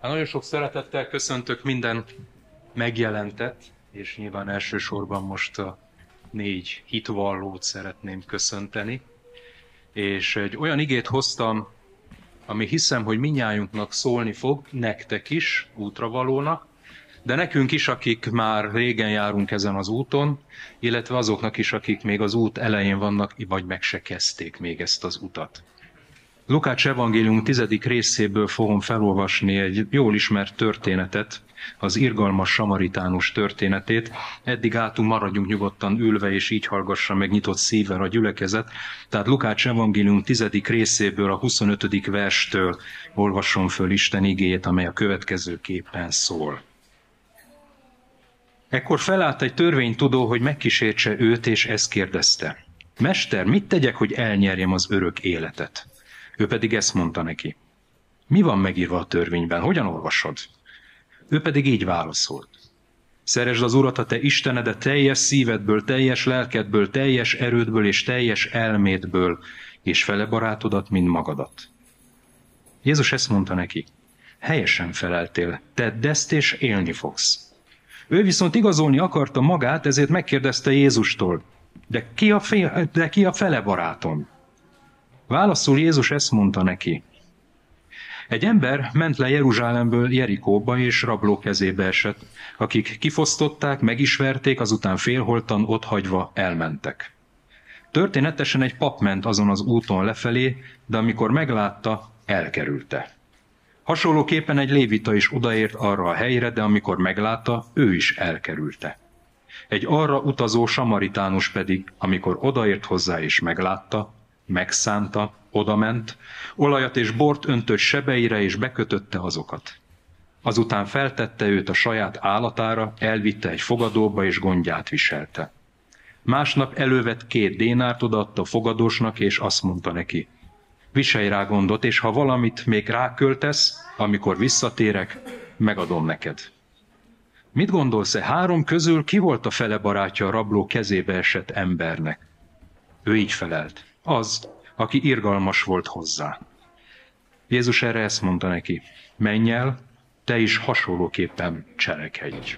Hát nagyon sok szeretettel köszöntök minden megjelentet, és nyilván elsősorban most a négy hitvallót szeretném köszönteni. És egy olyan igét hoztam, ami hiszem, hogy minnyájunknak szólni fog, nektek is, útravalónak, de nekünk is, akik már régen járunk ezen az úton, illetve azoknak is, akik még az út elején vannak, vagy meg se kezdték még ezt az utat. Lukács evangélium tizedik részéből fogom felolvasni egy jól ismert történetet, az irgalmas samaritánus történetét. Eddig átunk maradjunk nyugodtan ülve, és így hallgassa meg nyitott szívvel a gyülekezet. Tehát Lukács evangélium tizedik részéből, a 25. verstől olvasom föl Isten igét, amely a következő képen szól. Ekkor felállt egy törvénytudó, hogy megkísértse őt, és ezt kérdezte. Mester, mit tegyek, hogy elnyerjem az örök életet? Ő pedig ezt mondta neki. Mi van megírva a törvényben? Hogyan olvasod? Ő pedig így válaszolt. Szeresd az Urat, a te Istenedet teljes szívedből, teljes lelkedből, teljes erődből és teljes elmédből, és fele barátodat, mint magadat. Jézus ezt mondta neki. Helyesen feleltél, tedd ezt, és élni fogsz. Ő viszont igazolni akarta magát, ezért megkérdezte Jézustól, de ki a, fél, de ki a fele barátom? Válaszul Jézus ezt mondta neki. Egy ember ment le Jeruzsálemből Jerikóba és rabló kezébe esett, akik kifosztották, megismerték, azután félholtan ott hagyva elmentek. Történetesen egy pap ment azon az úton lefelé, de amikor meglátta, elkerülte. Hasonlóképpen egy lévita is odaért arra a helyre, de amikor meglátta, ő is elkerülte. Egy arra utazó samaritánus pedig, amikor odaért hozzá és meglátta, megszánta, odament, olajat és bort öntött sebeire és bekötötte azokat. Azután feltette őt a saját állatára, elvitte egy fogadóba és gondját viselte. Másnap elővett két dénárt odaadta a fogadósnak, és azt mondta neki, viselj rá gondot, és ha valamit még ráköltesz, amikor visszatérek, megadom neked. Mit gondolsz-e, három közül ki volt a fele barátja a rabló kezébe esett embernek? Ő így felelt. Az, aki irgalmas volt hozzá. Jézus erre ezt mondta neki, menj el, te is hasonlóképpen cselekedj.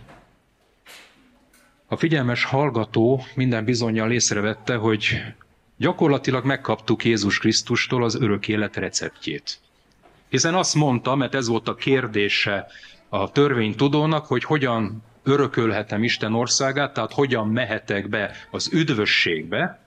A figyelmes hallgató minden bizonyal észrevette, hogy gyakorlatilag megkaptuk Jézus Krisztustól az örök élet receptjét. Hiszen azt mondta, mert ez volt a kérdése a törvénytudónak, hogy hogyan örökölhetem Isten országát, tehát hogyan mehetek be az üdvösségbe,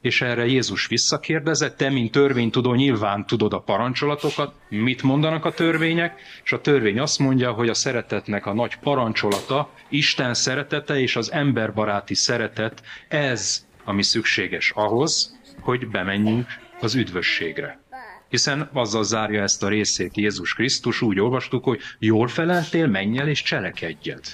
és erre Jézus visszakérdezett, te, mint törvénytudó, nyilván tudod a parancsolatokat, mit mondanak a törvények, és a törvény azt mondja, hogy a szeretetnek a nagy parancsolata, Isten szeretete és az emberbaráti szeretet, ez, ami szükséges ahhoz, hogy bemenjünk az üdvösségre. Hiszen azzal zárja ezt a részét Jézus Krisztus, úgy olvastuk, hogy jól feleltél, menj el és cselekedjed.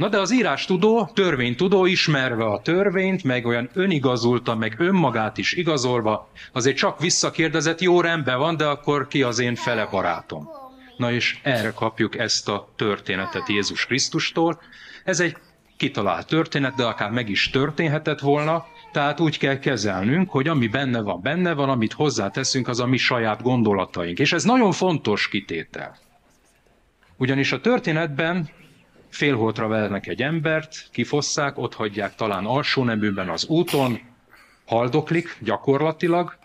Na de az írás tudó, törvénytudó, ismerve a törvényt, meg olyan önigazulta, meg önmagát is igazolva, azért csak visszakérdezett, jó rendben van, de akkor ki az én fele barátom? Na és erre kapjuk ezt a történetet Jézus Krisztustól. Ez egy kitalált történet, de akár meg is történhetett volna, tehát úgy kell kezelnünk, hogy ami benne van, benne van, amit hozzáteszünk, az a mi saját gondolataink. És ez nagyon fontos kitétel. Ugyanis a történetben félholtra vernek egy embert, kifosszák, ott hagyják talán alsó neműben az úton, haldoklik gyakorlatilag,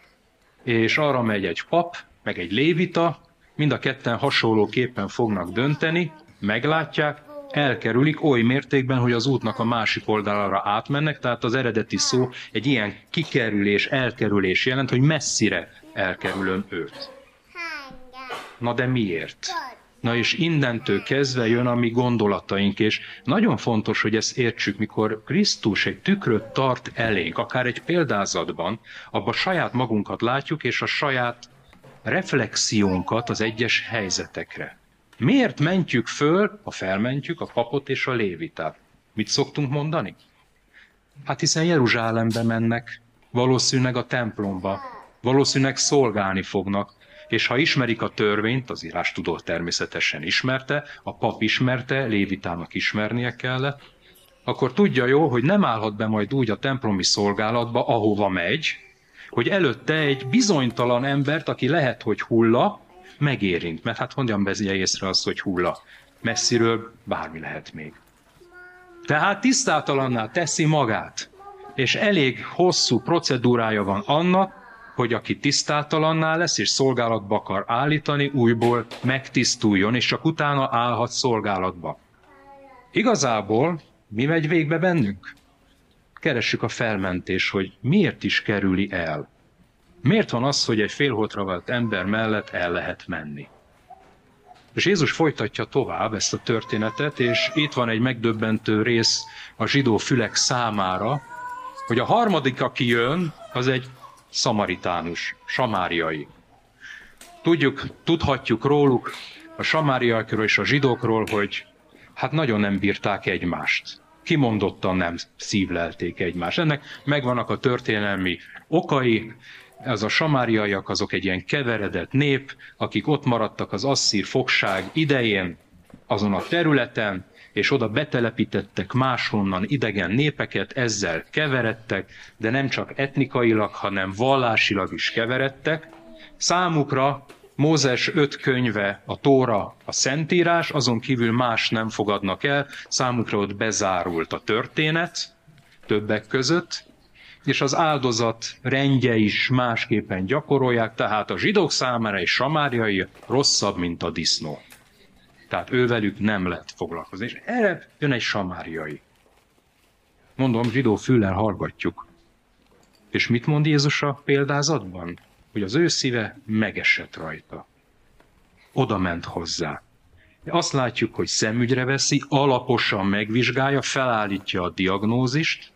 és arra megy egy pap, meg egy lévita, mind a ketten hasonlóképpen fognak dönteni, meglátják, elkerülik oly mértékben, hogy az útnak a másik oldalára átmennek, tehát az eredeti szó egy ilyen kikerülés, elkerülés jelent, hogy messzire elkerülöm őt. Na de miért? Na és innentől kezdve jön a mi gondolataink, és nagyon fontos, hogy ezt értsük, mikor Krisztus egy tükröt tart elénk, akár egy példázatban, abba saját magunkat látjuk, és a saját reflexiónkat az egyes helyzetekre. Miért mentjük föl, ha felmentjük a papot és a lévitát? Mit szoktunk mondani? Hát hiszen Jeruzsálembe mennek, valószínűleg a templomba, valószínűleg szolgálni fognak, és ha ismerik a törvényt, az írás tudó természetesen ismerte, a pap ismerte, Lévitának ismernie kellett, akkor tudja jó, hogy nem állhat be majd úgy a templomi szolgálatba, ahova megy, hogy előtte egy bizonytalan embert, aki lehet, hogy hulla, megérint, mert hát hogyan bezje észre az, hogy hulla. Messziről bármi lehet még. Tehát tisztátalanná teszi magát, és elég hosszú procedúrája van annak, hogy aki tisztátalanná lesz és szolgálatba akar állítani, újból megtisztuljon, és csak utána állhat szolgálatba. Igazából mi megy végbe bennünk? Keressük a felmentés, hogy miért is kerüli el. Miért van az, hogy egy félholtra vált ember mellett el lehet menni? És Jézus folytatja tovább ezt a történetet, és itt van egy megdöbbentő rész a zsidó fülek számára, hogy a harmadik, aki jön, az egy szamaritánus, samáriai. Tudjuk, tudhatjuk róluk, a samáriakról és a zsidókról, hogy hát nagyon nem bírták egymást. Kimondottan nem szívlelték egymást. Ennek megvannak a történelmi okai, ez a samáriaiak azok egy ilyen keveredett nép, akik ott maradtak az asszír fogság idején, azon a területen, és oda betelepítettek máshonnan idegen népeket, ezzel keveredtek, de nem csak etnikailag, hanem vallásilag is keveredtek. Számukra Mózes öt könyve, a Tóra, a Szentírás, azon kívül más nem fogadnak el, számukra ott bezárult a történet, többek között, és az áldozat rendje is másképpen gyakorolják, tehát a zsidók számára egy samáriai rosszabb, mint a disznó. Tehát ővelük nem lehet foglalkozni. És erre jön egy samáriai. Mondom, zsidó füllel hallgatjuk. És mit mond Jézus a példázatban? Hogy az ő szíve megesett rajta. Oda ment hozzá. Azt látjuk, hogy szemügyre veszi, alaposan megvizsgálja, felállítja a diagnózist,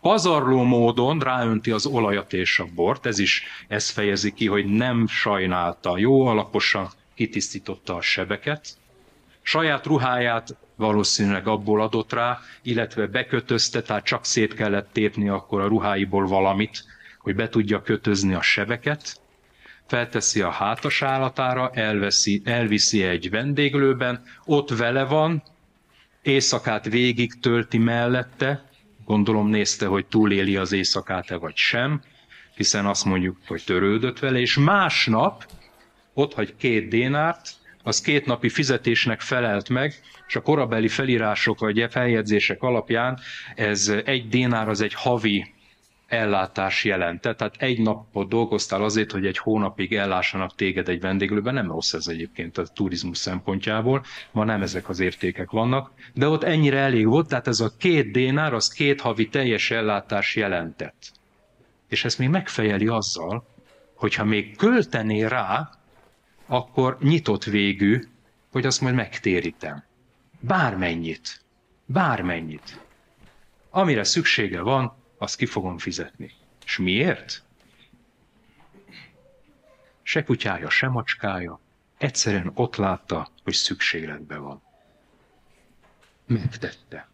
pazarló módon ráönti az olajat és a bort, ez is ezt fejezi ki, hogy nem sajnálta, jó alaposan kitisztította a sebeket, saját ruháját valószínűleg abból adott rá, illetve bekötözte, tehát csak szét kellett tépni akkor a ruháiból valamit, hogy be tudja kötözni a sebeket, felteszi a hátas állatára, elveszi, elviszi egy vendéglőben, ott vele van, éjszakát végig tölti mellette, Gondolom nézte, hogy túléli az éjszakát-e vagy sem, hiszen azt mondjuk, hogy törődött vele, és másnap ott hagy két dénárt, az két napi fizetésnek felelt meg, és a korabeli felírások vagy feljegyzések alapján ez egy dénár az egy havi ellátás jelente. Tehát egy napot dolgoztál azért, hogy egy hónapig ellássanak téged egy vendéglőben. Nem rossz ez egyébként a turizmus szempontjából. Ma nem ezek az értékek vannak. De ott ennyire elég volt, tehát ez a két dénár, az két havi teljes ellátás jelentett. És ezt még megfejeli azzal, hogyha még költené rá, akkor nyitott végű, hogy azt majd megtérítem. Bármennyit. Bármennyit. Amire szüksége van, azt ki fogom fizetni. És miért? Se kutyája, se macskája, egyszerűen ott látta, hogy szükségletben van. Megtette.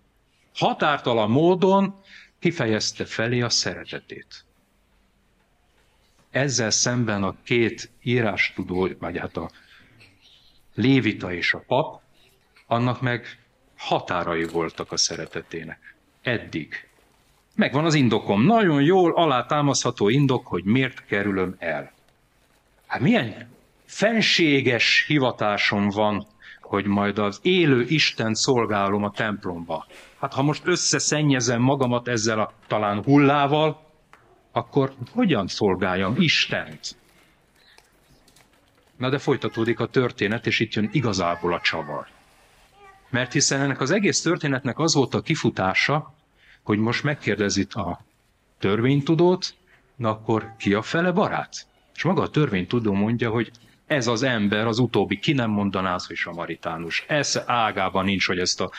Határtalan módon kifejezte felé a szeretetét. Ezzel szemben a két írástudó, vagy hát a lévita és a pap, annak meg határai voltak a szeretetének. Eddig. Megvan az indokom. Nagyon jól alátámaszható indok, hogy miért kerülöm el. Hát milyen fenséges hivatásom van, hogy majd az élő Isten szolgálom a templomba. Hát ha most összeszennyezem magamat ezzel a talán hullával, akkor hogyan szolgáljam Istent? Na de folytatódik a történet, és itt jön igazából a csavar. Mert hiszen ennek az egész történetnek az volt a kifutása, hogy most megkérdezit a törvénytudót, na akkor ki a fele barát? És maga a törvénytudó mondja, hogy ez az ember, az utóbbi, ki nem mondaná az, hogy samaritánus. Ez ágában nincs, hogy ezt a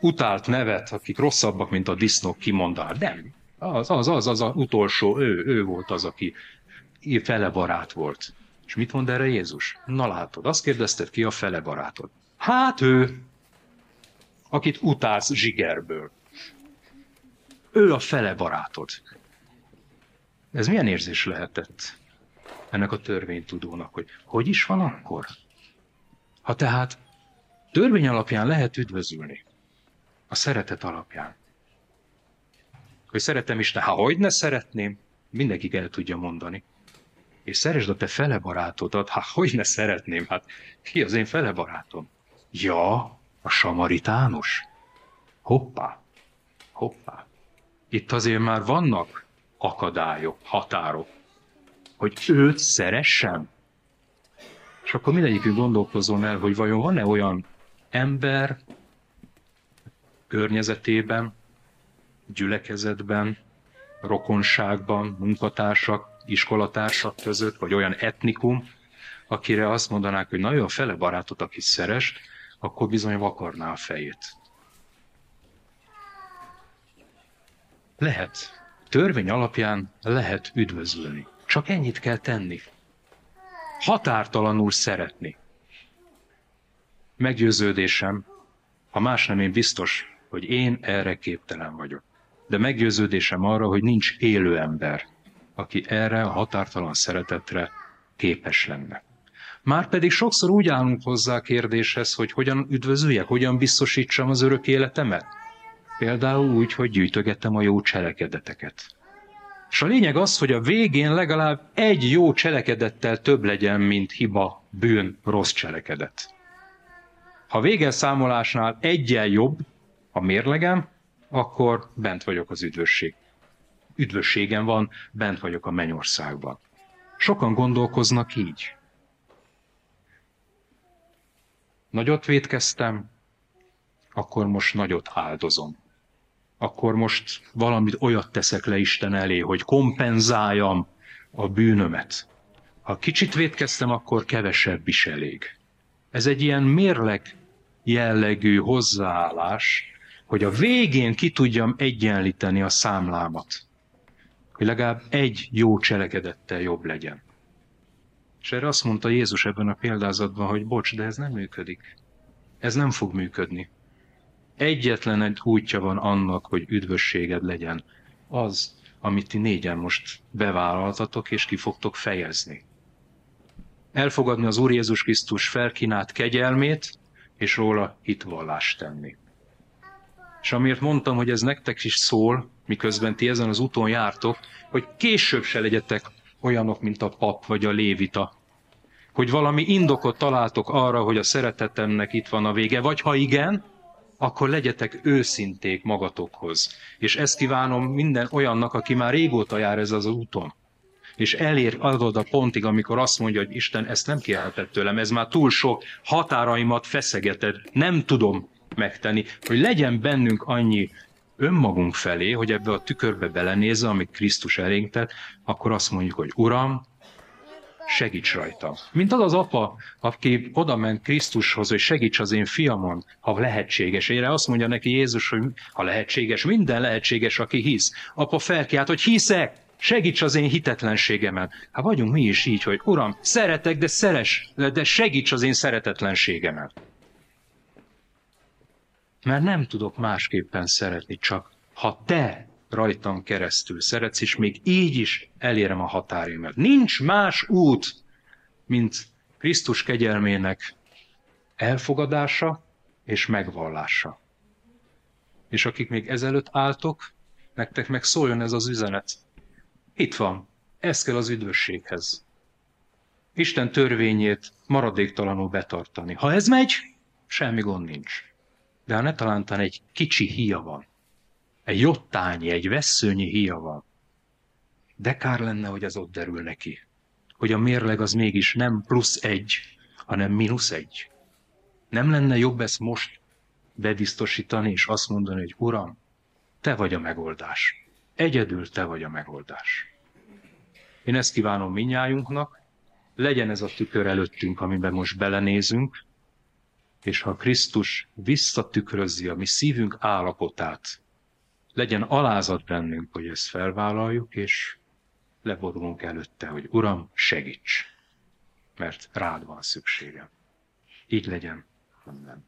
utált nevet, akik rosszabbak, mint a disznók kimondál. Nem. Az, az, az, az, az utolsó, ő, ő volt az, aki fele barát volt. És mit mond erre Jézus? Na látod, azt kérdezted ki a fele barátod. Hát ő, akit utálsz zsigerből. Ő a fele barátod. Ez milyen érzés lehetett ennek a törvénytudónak, hogy hogy is van akkor? Ha tehát törvény alapján lehet üdvözülni, a szeretet alapján, hogy szeretem Isten, ha hogy ne szeretném, mindenki el tudja mondani. és szeresd a te fele barátodat. Hát, hogy ne szeretném? Hát, ki az én fele barátom? Ja, a samaritánus. Hoppá, hoppá. Itt azért már vannak akadályok, határok, hogy őt szeressem. És akkor mindegyikünk gondolkozom el, hogy vajon van-e olyan ember környezetében, gyülekezetben, rokonságban, munkatársak, iskolatársak között, vagy olyan etnikum, akire azt mondanák, hogy nagyon fele barátot, aki szeres, akkor bizony vakarná a fejét. Lehet. Törvény alapján lehet üdvözölni. Csak ennyit kell tenni. Határtalanul szeretni. Meggyőződésem, ha más nem én biztos, hogy én erre képtelen vagyok. De meggyőződésem arra, hogy nincs élő ember, aki erre a határtalan szeretetre képes lenne. Márpedig sokszor úgy állunk hozzá a kérdéshez, hogy hogyan üdvözöljek, hogyan biztosítsam az örök életemet. Például úgy, hogy gyűjtögetem a jó cselekedeteket. És a lényeg az, hogy a végén legalább egy jó cselekedettel több legyen, mint hiba, bűn, rossz cselekedet. Ha végelszámolásnál egyel jobb a mérlegem, akkor bent vagyok az üdvösség. Üdvösségem van, bent vagyok a mennyországban. Sokan gondolkoznak így. Nagyot védkeztem, akkor most nagyot áldozom. Akkor most valamit olyat teszek le Isten elé, hogy kompenzáljam a bűnömet. Ha kicsit védkeztem, akkor kevesebb is elég. Ez egy ilyen mérleg jellegű hozzáállás, hogy a végén ki tudjam egyenlíteni a számlámat. Hogy legalább egy jó cselekedettel jobb legyen. És erre azt mondta Jézus ebben a példázatban, hogy bocs, de ez nem működik. Ez nem fog működni. Egyetlen egy útja van annak, hogy üdvösséged legyen. Az, amit ti négyen most bevállaltatok és ki fogtok fejezni. Elfogadni az Úr Jézus Krisztus felkínált kegyelmét, és róla hitvallást tenni. És amiért mondtam, hogy ez nektek is szól, miközben ti ezen az úton jártok, hogy később se legyetek olyanok, mint a pap vagy a lévita. Hogy valami indokot találtok arra, hogy a szeretetemnek itt van a vége, vagy ha igen, akkor legyetek őszinték magatokhoz. És ezt kívánom minden olyannak, aki már régóta jár ez az úton. És elér adod a pontig, amikor azt mondja, hogy Isten, ezt nem kérhetett tőlem, ez már túl sok, határaimat feszegeted, nem tudom megtenni, hogy legyen bennünk annyi önmagunk felé, hogy ebbe a tükörbe belenézze, amit Krisztus elénk tett, akkor azt mondjuk, hogy Uram, segíts rajta. Mint az az apa, aki oda ment Krisztushoz, hogy segíts az én fiamon, ha lehetséges. Ére azt mondja neki Jézus, hogy ha lehetséges, minden lehetséges, aki hisz. Apa felkiált, hogy hiszek, segíts az én hitetlenségemen. Hát vagyunk mi is így, hogy Uram, szeretek, de szeres, de segíts az én szeretetlenségemen. Mert nem tudok másképpen szeretni, csak ha te rajtam keresztül szeretsz, és még így is elérem a határimat. Nincs más út, mint Krisztus kegyelmének elfogadása és megvallása. És akik még ezelőtt álltok, nektek meg szóljon ez az üzenet. Itt van, ez kell az üdvösséghez. Isten törvényét maradéktalanul betartani. Ha ez megy, semmi gond nincs de ha ne talántán egy kicsi hia van, egy jottányi, egy veszőnyi hia van, de kár lenne, hogy az ott derül neki, hogy a mérleg az mégis nem plusz egy, hanem mínusz egy. Nem lenne jobb ezt most bebiztosítani, és azt mondani, hogy Uram, te vagy a megoldás. Egyedül te vagy a megoldás. Én ezt kívánom minnyájunknak, legyen ez a tükör előttünk, amiben most belenézünk, és ha Krisztus visszatükrözi a mi szívünk állapotát, legyen alázat bennünk, hogy ezt felvállaljuk, és leborulunk előtte, hogy Uram, segíts, mert rád van szükségem. Így legyen. Amen.